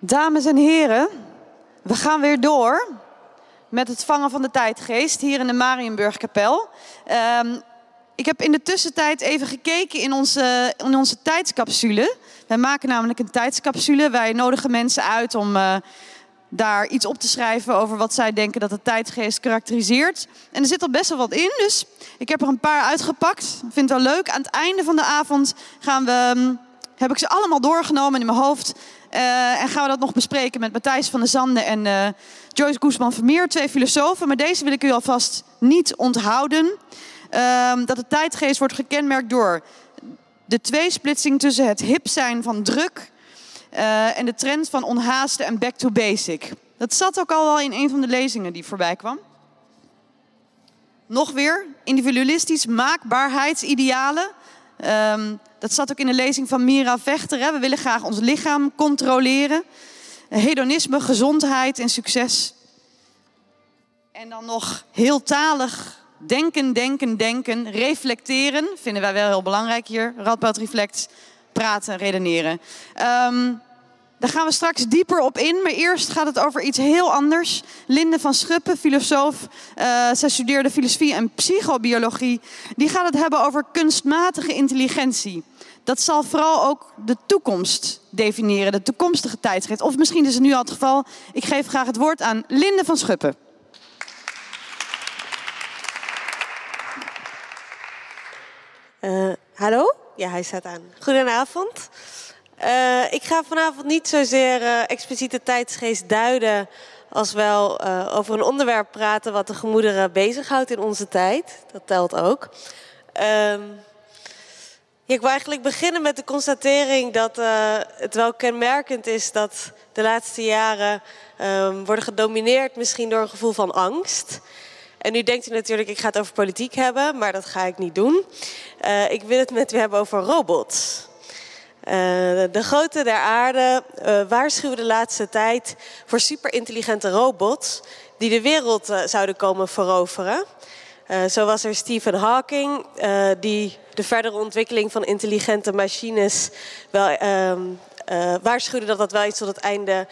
Dames en heren, we gaan weer door met het vangen van de tijdgeest hier in de Marienburgkapel. Um, ik heb in de tussentijd even gekeken in onze, in onze tijdscapsule. Wij maken namelijk een tijdscapsule. Wij nodigen mensen uit om uh, daar iets op te schrijven over wat zij denken dat de tijdgeest karakteriseert. En er zit al best wel wat in, dus ik heb er een paar uitgepakt. Ik vind het wel leuk. Aan het einde van de avond gaan we, um, heb ik ze allemaal doorgenomen in mijn hoofd. Uh, en gaan we dat nog bespreken met Matthijs van der Zanden en uh, Joyce Guzman Vermeer, twee filosofen. Maar deze wil ik u alvast niet onthouden. Uh, dat de tijdgeest wordt gekenmerkt door de tweesplitsing tussen het hip zijn van druk uh, en de trend van onhaaste en back to basic. Dat zat ook al wel in een van de lezingen die voorbij kwam. Nog weer, individualistisch maakbaarheidsidealen. Um, dat zat ook in de lezing van Mira Vechter. Hè. We willen graag ons lichaam controleren. Hedonisme, gezondheid en succes. En dan nog heel talig denken, denken, denken, reflecteren. Vinden wij wel heel belangrijk hier. Radboud Reflect, praten, redeneren. Um, daar gaan we straks dieper op in. Maar eerst gaat het over iets heel anders. Linde van Schuppen, filosoof. Uh, zij studeerde filosofie en psychobiologie. Die gaat het hebben over kunstmatige intelligentie. Dat zal vooral ook de toekomst definiëren, de toekomstige tijdschrift. Of misschien is het nu al het geval. Ik geef graag het woord aan Linde van Schuppen. Uh, hallo? Ja, hij staat aan. Goedenavond. Uh, ik ga vanavond niet zozeer uh, expliciete tijdsgeest duiden, als wel uh, over een onderwerp praten wat de gemoederen bezighoudt in onze tijd. Dat telt ook. Ehm, ik wil eigenlijk beginnen met de constatering dat het wel kenmerkend is dat de laatste jaren ehm, worden gedomineerd misschien door een gevoel van angst. En nu denkt u natuurlijk, ik ga het over politiek hebben, maar dat ga ik niet doen. ik wil het met u hebben over robots. Uh, de grote der aarde uh, waarschuwen de laatste tijd voor superintelligente robots die de wereld uh, zouden komen veroveren. zo was er Stephen Hawking, die de verdere ontwikkeling van intelligente machines wel ehm, waarschuwde dat dat wel iets tot het einde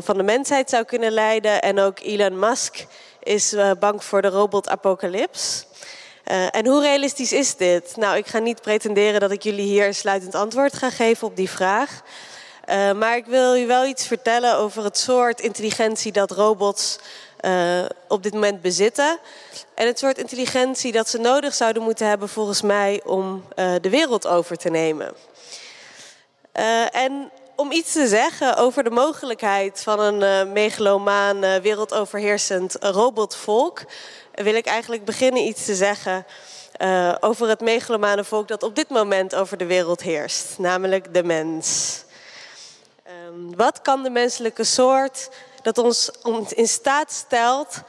van de mensheid zou kunnen leiden. En ook Elon Musk is bang voor de robotapocalyps. Uh, en hoe realistisch is dit? Nou, ik ga niet pretenderen dat ik jullie hier een sluitend antwoord ga geven op die vraag. Uh, maar ik wil u wel iets vertellen over het soort intelligentie dat robots uh, op dit moment bezitten. En het soort intelligentie dat ze nodig zouden moeten hebben, volgens mij, om de wereld over te nemen. en om iets te zeggen over de mogelijkheid van een megalomaan, wereldoverheersend robotvolk wil ik eigenlijk beginnen iets te zeggen uh, over het megalomane volk dat op dit moment over de wereld heerst, namelijk de mens. Um, wat kan de menselijke soort dat ons in staat stelt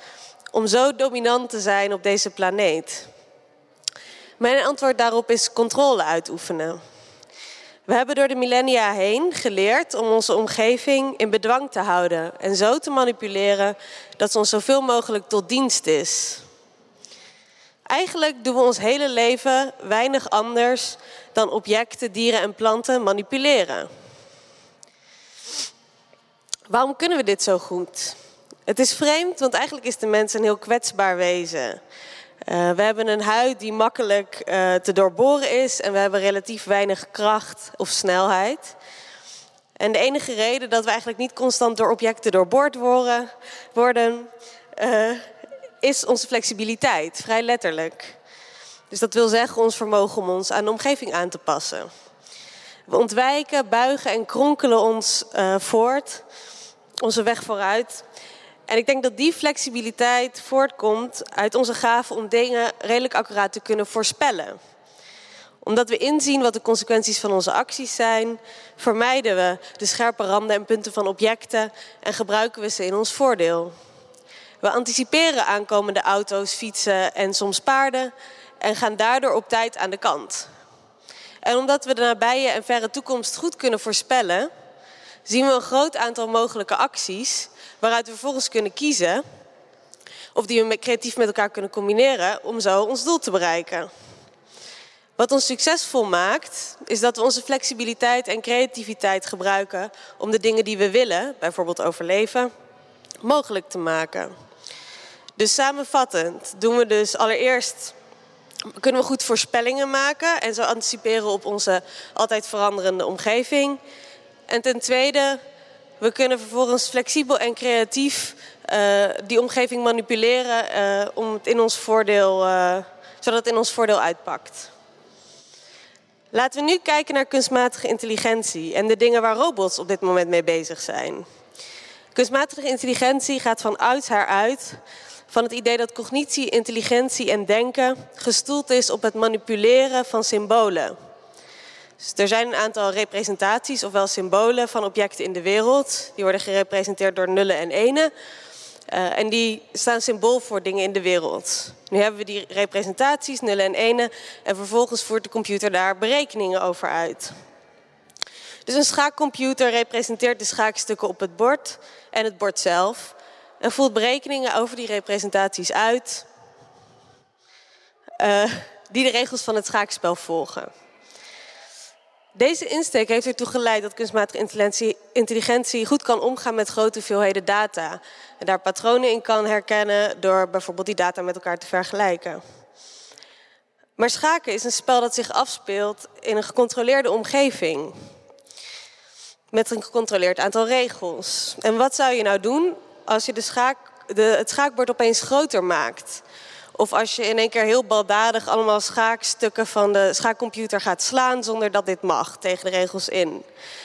om zo dominant te zijn op deze planeet? Mijn antwoord daarop is controle uitoefenen. We hebben door de millennia heen geleerd om onze omgeving in bedwang te houden en zo te manipuleren dat ze ons zoveel mogelijk tot dienst is. Eigenlijk doen we ons hele leven weinig anders dan objecten, dieren en planten manipuleren. Waarom kunnen we dit zo goed? Het is vreemd, want eigenlijk is de mens een heel kwetsbaar wezen. Uh, we hebben een huid die makkelijk uh, te doorboren is en we hebben relatief weinig kracht of snelheid. En de enige reden dat we eigenlijk niet constant door objecten doorboord worden, worden uh, is onze flexibiliteit, vrij letterlijk. Dus dat wil zeggen ons vermogen om ons aan de omgeving aan te passen. We ontwijken, buigen en kronkelen ons voort, onze weg vooruit. En ik denk dat die flexibiliteit voortkomt uit onze gave om dingen redelijk accuraat te kunnen voorspellen. Omdat we inzien wat de consequenties van onze acties zijn, vermijden we de scherpe randen en punten van objecten en gebruiken we ze in ons voordeel. We anticiperen aankomende auto's, fietsen en soms paarden en gaan daardoor op tijd aan de kant. En omdat we de nabije en verre toekomst goed kunnen voorspellen, zien we een groot aantal mogelijke acties waaruit we vervolgens kunnen kiezen of die we creatief met elkaar kunnen combineren om zo ons doel te bereiken. Wat ons succesvol maakt, is dat we onze flexibiliteit en creativiteit gebruiken om de dingen die we willen, bijvoorbeeld overleven, mogelijk te maken. Dus samenvattend doen we dus allereerst kunnen we goed voorspellingen maken en zo anticiperen op onze altijd veranderende omgeving. En ten tweede, we kunnen vervolgens flexibel en creatief uh, die omgeving manipuleren uh, om het in ons voordeel, uh, zodat het in ons voordeel uitpakt. Laten we nu kijken naar kunstmatige intelligentie en de dingen waar robots op dit moment mee bezig zijn. Kunstmatige intelligentie gaat van ouds haar uit van het idee dat cognitie, intelligentie en denken gestoeld is op het manipuleren van symbolen. Dus er zijn een aantal representaties, ofwel symbolen van objecten in de wereld. Die worden gerepresenteerd door nullen en enen. Uh, en die staan symbool voor dingen in de wereld. Nu hebben we die representaties, nullen en enen. En vervolgens voert de computer daar berekeningen over uit. Dus een schaakcomputer representeert de schaakstukken op het bord en het bord zelf. En voert berekeningen over die representaties uit. Uh, die de regels van het schaakspel volgen. Deze insteek heeft ertoe geleid dat kunstmatige intelligentie goed kan omgaan met grote hoeveelheden data. En daar patronen in kan herkennen door bijvoorbeeld die data met elkaar te vergelijken. Maar schaken is een spel dat zich afspeelt in een gecontroleerde omgeving. Met een gecontroleerd aantal regels. En wat zou je nou doen als je de schaak, de, het schaakbord opeens groter maakt? Of als je in één keer heel baldadig allemaal schaakstukken van de schaakcomputer gaat slaan zonder dat dit mag, tegen de regels in.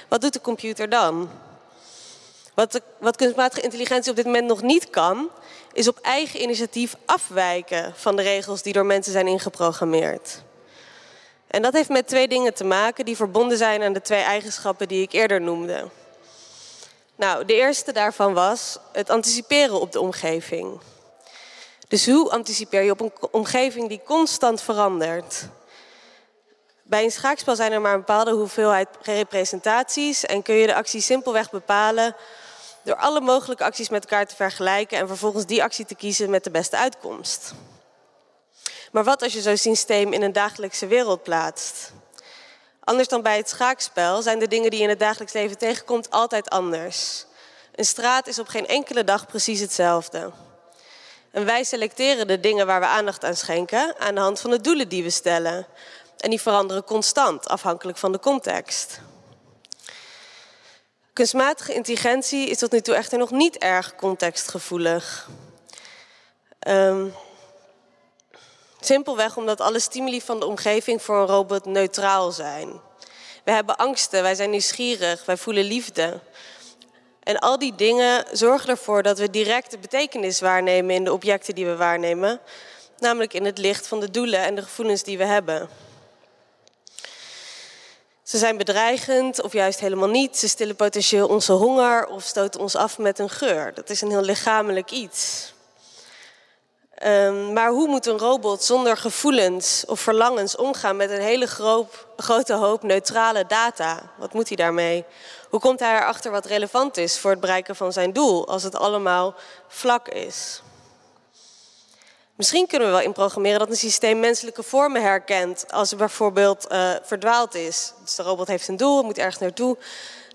Wat doet de computer dan? Wat, wat kunstmatige intelligentie op dit moment nog niet kan, is op eigen initiatief afwijken van de regels die door mensen zijn ingeprogrammeerd. En dat heeft met twee dingen te maken die verbonden zijn aan de twee eigenschappen die ik eerder noemde. Nou, de eerste daarvan was het anticiperen op de omgeving. Dus hoe anticipeer je op een omgeving die constant verandert? Bij een schaakspel zijn er maar een bepaalde hoeveelheid representaties en kun je de actie simpelweg bepalen door alle mogelijke acties met elkaar te vergelijken en vervolgens die actie te kiezen met de beste uitkomst. Maar wat als je zo'n systeem in een dagelijkse wereld plaatst? Anders dan bij het schaakspel zijn de dingen die je in het dagelijks leven tegenkomt altijd anders. Een straat is op geen enkele dag precies hetzelfde. En wij selecteren de dingen waar we aandacht aan schenken aan de hand van de doelen die we stellen. En die veranderen constant, afhankelijk van de context. Kunstmatige intelligentie is tot nu toe echter nog niet erg contextgevoelig. Um, simpelweg omdat alle stimuli van de omgeving voor een robot neutraal zijn. We hebben angsten, wij zijn nieuwsgierig, wij voelen liefde. En al die dingen zorgen ervoor dat we direct de betekenis waarnemen in de objecten die we waarnemen. Namelijk in het licht van de doelen en de gevoelens die we hebben. Ze zijn bedreigend of juist helemaal niet. Ze stillen potentieel onze honger of stoten ons af met een geur. Dat is een heel lichamelijk iets. Um, maar hoe moet een robot zonder gevoelens of verlangens omgaan met een hele grote hoop neutrale data? Wat moet hij daarmee? Hoe komt hij erachter wat relevant is voor het bereiken van zijn doel als het allemaal vlak is? Misschien kunnen we wel inprogrammeren dat een systeem menselijke vormen herkent als het bijvoorbeeld uh, verdwaald is. Dus de robot heeft een doel, moet ergens naartoe.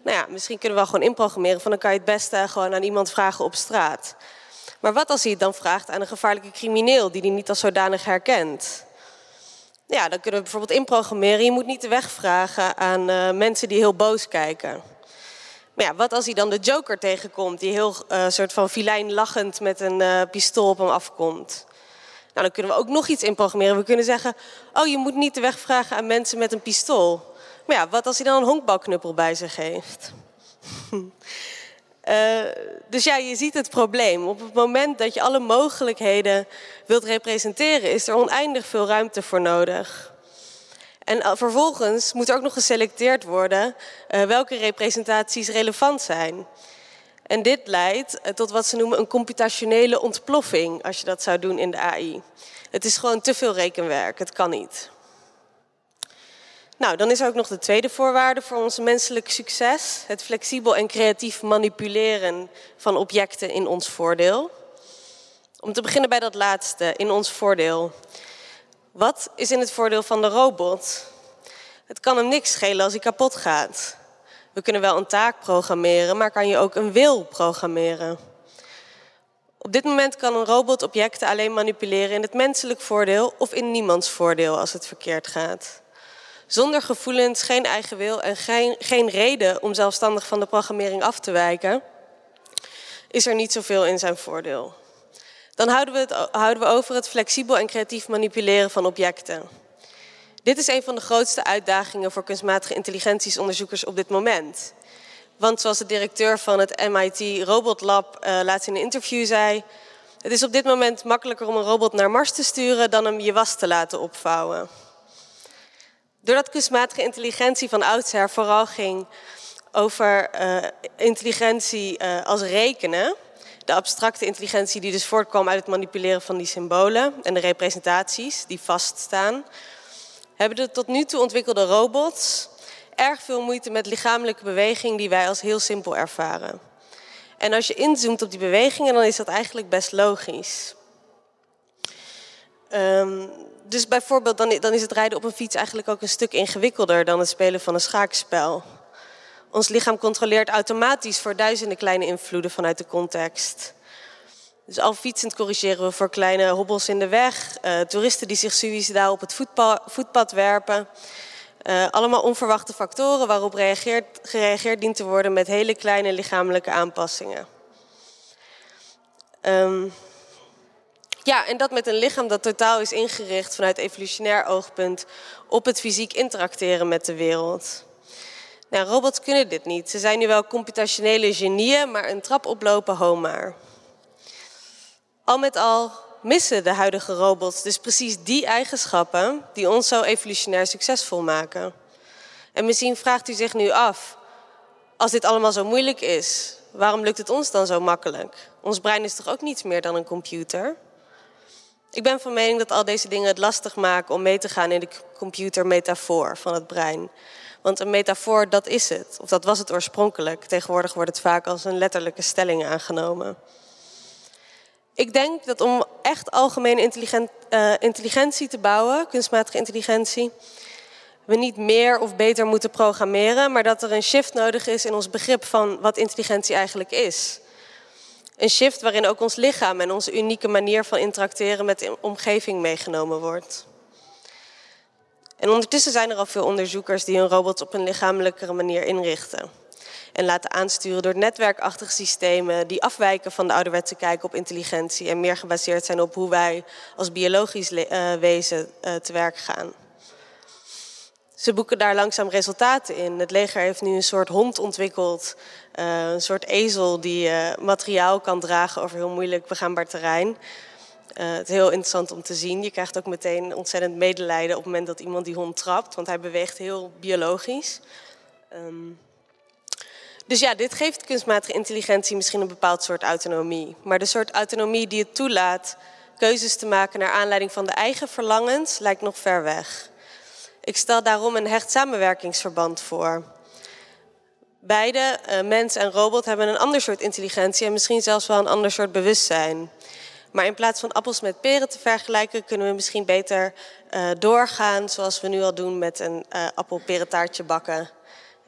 Nou ja, misschien kunnen we wel gewoon inprogrammeren van dan kan je het beste gewoon aan iemand vragen op straat. Maar wat als hij het dan vraagt aan een gevaarlijke crimineel die hij niet als zodanig herkent? Ja, dan kunnen we bijvoorbeeld inprogrammeren. Je moet niet de weg vragen aan uh, mensen die heel boos kijken. Maar ja, wat als hij dan de Joker tegenkomt, die heel uh, soort van filijn lachend met een uh, pistool op hem afkomt? Nou, dan kunnen we ook nog iets inprogrammeren. We kunnen zeggen: Oh, je moet niet de weg vragen aan mensen met een pistool. Maar ja, wat als hij dan een honkbalknuppel bij zich heeft? Uh, dus ja, je ziet het probleem. Op het moment dat je alle mogelijkheden wilt representeren, is er oneindig veel ruimte voor nodig. En uh, vervolgens moet er ook nog geselecteerd worden uh, welke representaties relevant zijn. En dit leidt tot wat ze noemen een computationele ontploffing, als je dat zou doen in de AI. Het is gewoon te veel rekenwerk, het kan niet. Nou, dan is er ook nog de tweede voorwaarde voor ons menselijk succes: het flexibel en creatief manipuleren van objecten in ons voordeel. Om te beginnen bij dat laatste, in ons voordeel. Wat is in het voordeel van de robot? Het kan hem niks schelen als hij kapot gaat. We kunnen wel een taak programmeren, maar kan je ook een wil programmeren? Op dit moment kan een robot objecten alleen manipuleren in het menselijk voordeel of in niemands voordeel als het verkeerd gaat. Zonder gevoelens, geen eigen wil en geen, geen reden om zelfstandig van de programmering af te wijken, is er niet zoveel in zijn voordeel. Dan houden we, het, houden we over het flexibel en creatief manipuleren van objecten. Dit is een van de grootste uitdagingen voor kunstmatige intelligentiesonderzoekers op dit moment. Want zoals de directeur van het MIT Robot Lab uh, laatst in een interview zei, het is op dit moment makkelijker om een robot naar Mars te sturen dan hem je was te laten opvouwen. Doordat kunstmatige intelligentie van oudsher vooral ging over uh, intelligentie uh, als rekenen, de abstracte intelligentie die dus voortkwam uit het manipuleren van die symbolen en de representaties die vaststaan, hebben de tot nu toe ontwikkelde robots erg veel moeite met lichamelijke beweging die wij als heel simpel ervaren. En als je inzoomt op die bewegingen, dan is dat eigenlijk best logisch. Um, dus bijvoorbeeld, dan, dan is het rijden op een fiets eigenlijk ook een stuk ingewikkelder dan het spelen van een schaakspel. Ons lichaam controleert automatisch voor duizenden kleine invloeden vanuit de context. Dus al fietsend corrigeren we voor kleine hobbels in de weg, uh, toeristen die zich suicidaal op het voetpad, werpen. Uh, allemaal onverwachte factoren waarop gereageerd dient te worden met hele kleine lichamelijke aanpassingen. Um, ja, en dat met een lichaam dat totaal is ingericht vanuit evolutionair oogpunt op het fysiek interacteren met de wereld. Nou, robots kunnen dit niet. Ze zijn nu wel computationele genieën, maar een trap oplopen homaar. Al met al missen de huidige robots dus precies die eigenschappen die ons zo evolutionair succesvol maken. En misschien vraagt u zich nu af, als dit allemaal zo moeilijk is, waarom lukt het ons dan zo makkelijk? Ons brein is toch ook niets meer dan een computer? Ik ben van mening dat al deze dingen het lastig maken om mee te gaan in de computermetafoor van het brein. Want een metafoor, dat is het. Of dat was het oorspronkelijk. Tegenwoordig wordt het vaak als een letterlijke stelling aangenomen. Ik denk dat om echt algemene intelligent, uh, intelligentie te bouwen, kunstmatige intelligentie, we niet meer of beter moeten programmeren, maar dat er een shift nodig is in ons begrip van wat intelligentie eigenlijk is. Een shift waarin ook ons lichaam en onze unieke manier van interacteren met de omgeving meegenomen wordt. En ondertussen zijn er al veel onderzoekers die hun robots op een lichamelijkere manier inrichten. En laten aansturen door netwerkachtige systemen die afwijken van de ouderwetse kijk op intelligentie en meer gebaseerd zijn op hoe wij als biologisch uh, wezen uh, te werk gaan. Ze boeken daar langzaam resultaten in. Het leger heeft nu een soort hond ontwikkeld, uh, een soort ezel die materiaal kan dragen over heel moeilijk begaanbaar terrein. Uh, het is heel interessant om te zien. Je krijgt ook meteen ontzettend medelijden op het moment dat iemand die hond trapt, want hij beweegt heel biologisch. Um, dus ja, dit geeft kunstmatige intelligentie misschien een bepaald soort autonomie. Maar de soort autonomie die het toelaat keuzes te maken naar aanleiding van de eigen verlangens lijkt nog ver weg. Ik stel daarom een hecht samenwerkingsverband voor. Beide, uh, mens en robot, hebben een ander soort intelligentie en misschien zelfs wel een ander soort bewustzijn. Maar in plaats van appels met peren te vergelijken, kunnen we misschien beter uh, doorgaan zoals we nu al doen met een uh, appel-perentaartje bakken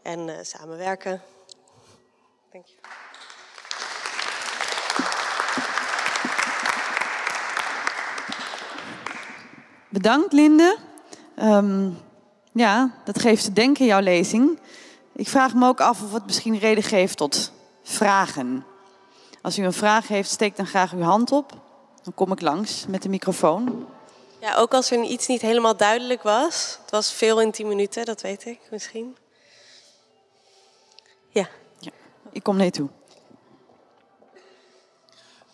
en samenwerken. Dank. Bedankt, Linde. Um, ja, dat geeft te denken, jouw lezing. Ik vraag me ook af of het misschien reden geeft tot vragen. Als u een vraag heeft, steek dan graag uw hand op. Dan kom ik langs met de microfoon. Ja, ook als er iets niet helemaal duidelijk was. Het was veel in tien minuten, dat weet ik misschien. Ja. ja ik kom je toe.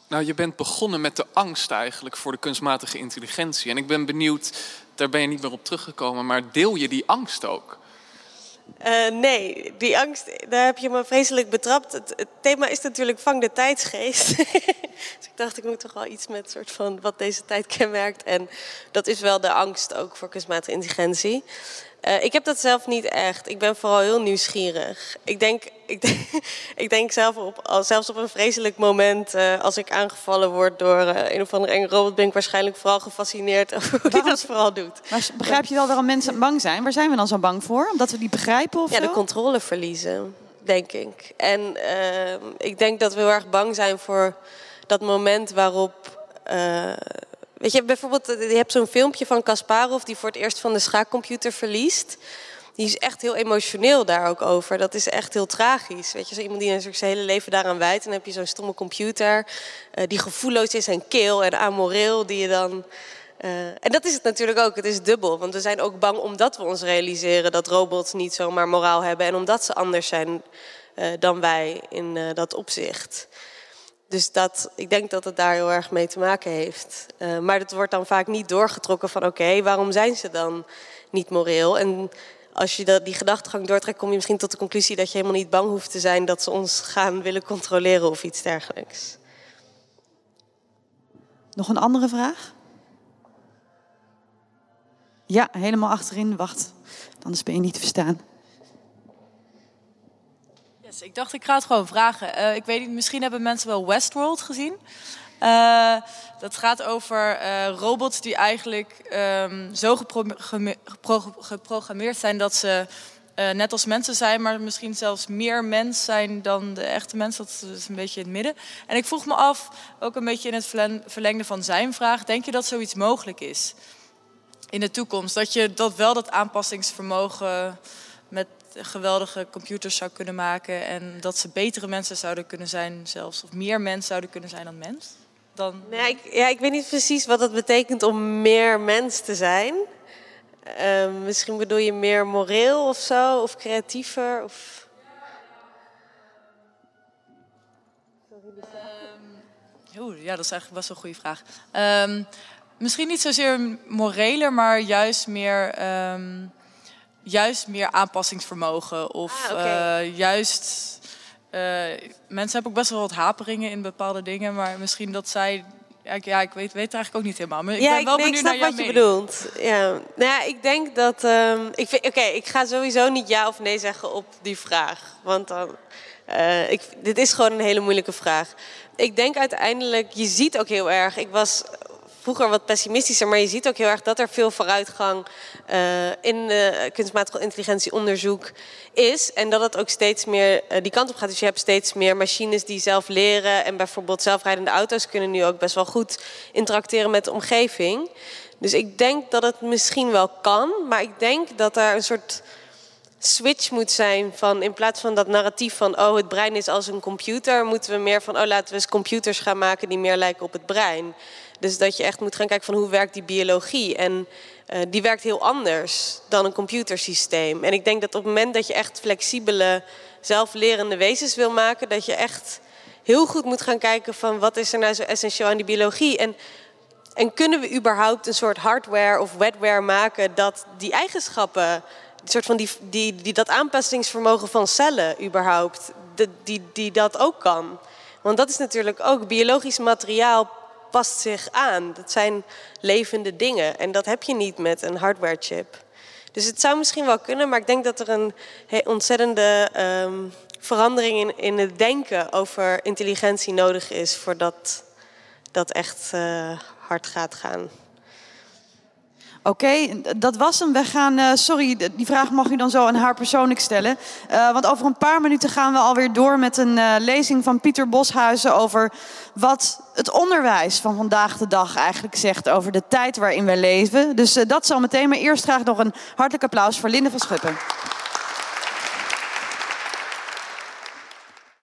Nou, je bent begonnen met de angst eigenlijk voor de kunstmatige intelligentie. En ik ben benieuwd, daar ben je niet meer op teruggekomen, maar deel je die angst ook? Uh, nee, die angst, daar heb je me vreselijk betrapt. Het, het thema is natuurlijk vang de tijdsgeest. dus ik dacht, ik moet toch wel iets met soort van wat deze tijd kenmerkt. En dat is wel de angst ook voor kunstmatige intelligentie. Uh, ik heb dat zelf niet echt. Ik ben vooral heel nieuwsgierig. Ik denk, ik denk, ik denk zelf op, zelfs op een vreselijk moment, uh, als ik aangevallen word door uh, een of andere enge robot, ben ik waarschijnlijk vooral gefascineerd over hoe hij dat vooral doet. Maar begrijp je wel waarom mensen bang zijn? Waar zijn we dan zo bang voor? Omdat we die begrijpen of Ja, zo? de controle verliezen, denk ik. En ehm, ik denk dat we heel erg bang zijn voor dat moment waarop Weet je, bijvoorbeeld, eh, je hebt zo'n filmpje van Kasparov die voor het eerst van de schaakcomputer verliest. Die is echt heel emotioneel daar ook over. Dat is echt heel tragisch. Weet je, zo iemand die zijn hele leven daaraan wijdt. En dan heb je zo'n stomme computer uh, die gevoelloos is en kil en amoreel. Die je dan. Uh, en dat is het natuurlijk ook. Het is dubbel. Want we zijn ook bang omdat we ons realiseren dat robots niet zomaar moraal hebben. En omdat ze anders zijn dan wij in dat opzicht. Dus dat, ik denk dat het daar heel erg mee te maken heeft. Uh, maar het wordt dan vaak niet doorgetrokken van oké, waarom zijn ze dan niet moreel? En als je dat, die gedachtegang doortrekt, kom je misschien tot de conclusie dat je helemaal niet bang hoeft te zijn dat ze ons gaan willen controleren of iets dergelijks. Nog een andere vraag? Ja, helemaal achterin. Wacht, anders ben je niet te verstaan. Yes, ik dacht, ik ga het gewoon vragen. Uh, ik weet niet, misschien hebben mensen wel Westworld gezien. Uh, dat gaat over uh, robots die eigenlijk um, zo geprogrammeerd zijn dat ze net als mensen zijn, maar misschien zelfs meer mens zijn dan de echte mens. Dat is een beetje in het midden. En ik vroeg me af, ook een beetje in het verlengde van zijn vraag, denk je dat zoiets mogelijk is in de toekomst? Dat je dat wel dat aanpassingsvermogen met geweldige computers zou kunnen maken. En dat ze betere mensen zouden kunnen zijn zelfs. Of meer mens zouden kunnen zijn dan mens. Dan... Nee, ik, ja, ik weet niet precies wat dat betekent om meer mens te zijn. Uh, misschien bedoel je meer moreel of zo, of creatiever. Of... Um, oeh, ja, dat is eigenlijk best wel een goede vraag. Um, misschien niet zozeer moreler, maar juist meer... Um, juist meer aanpassingsvermogen. Of ah, okay. uh, juist. Uh, mensen hebben ook best wel wat haperingen in bepaalde dingen, maar misschien dat zij. Ja, ik, ja, ik weet, weet het eigenlijk ook niet helemaal. Maar ik ja, ben wel ik, nee, benieuwd ik snap naar wat je bedoelt. Ja. Nou ja, ik denk dat. Um, ik Oké, okay, ik ga sowieso niet ja of nee zeggen op die vraag. Want dan. Uh, ik, dit is gewoon een hele moeilijke vraag. Ik denk uiteindelijk, je ziet ook heel erg. Ik was vroeger wat pessimistischer, maar je ziet ook heel erg dat er veel vooruitgang uh, in kunstmatige intelligentieonderzoek is. En dat het ook steeds meer uh, die kant op gaat. Dus je hebt steeds meer machines die zelf leren. En bijvoorbeeld zelfrijdende auto's kunnen nu ook best wel goed interacteren met de omgeving. Dus ik denk dat het misschien wel kan, maar ik denk dat er een soort switch moet zijn van in plaats van dat narratief van oh het brein is als een computer, moeten we meer van oh laten we eens computers gaan maken die meer lijken op het brein. Dus dat je echt moet gaan kijken van hoe werkt die biologie. En uh, die werkt heel anders dan een computersysteem. En ik denk dat op het moment dat je echt flexibele, zelflerende wezens wil maken, dat je echt heel goed moet gaan kijken van wat is er nou zo essentieel aan die biologie. En, en kunnen we überhaupt een soort hardware of wetware maken dat die eigenschappen, soort van die, die, die, dat aanpassingsvermogen van cellen überhaupt, die, die, die dat ook kan. Want dat is natuurlijk ook biologisch materiaal past zich aan. Dat zijn levende dingen en dat heb je niet met een hardware chip. Dus het zou misschien wel kunnen, maar ik denk dat er een ontzettende um, verandering in, in het denken over intelligentie nodig is voordat dat echt uh, hard gaat gaan. Oké, dat was hem. We gaan, uh, sorry, die vraag mag u dan zo aan haar persoonlijk stellen. Uh, want over een paar minuten gaan we alweer door met een uh, lezing van Pieter Boshuizen over wat het onderwijs van vandaag de dag eigenlijk zegt over de tijd waarin we leven. Dus dat zal meteen. Maar eerst graag nog een hartelijk applaus voor Linde van Schuppen.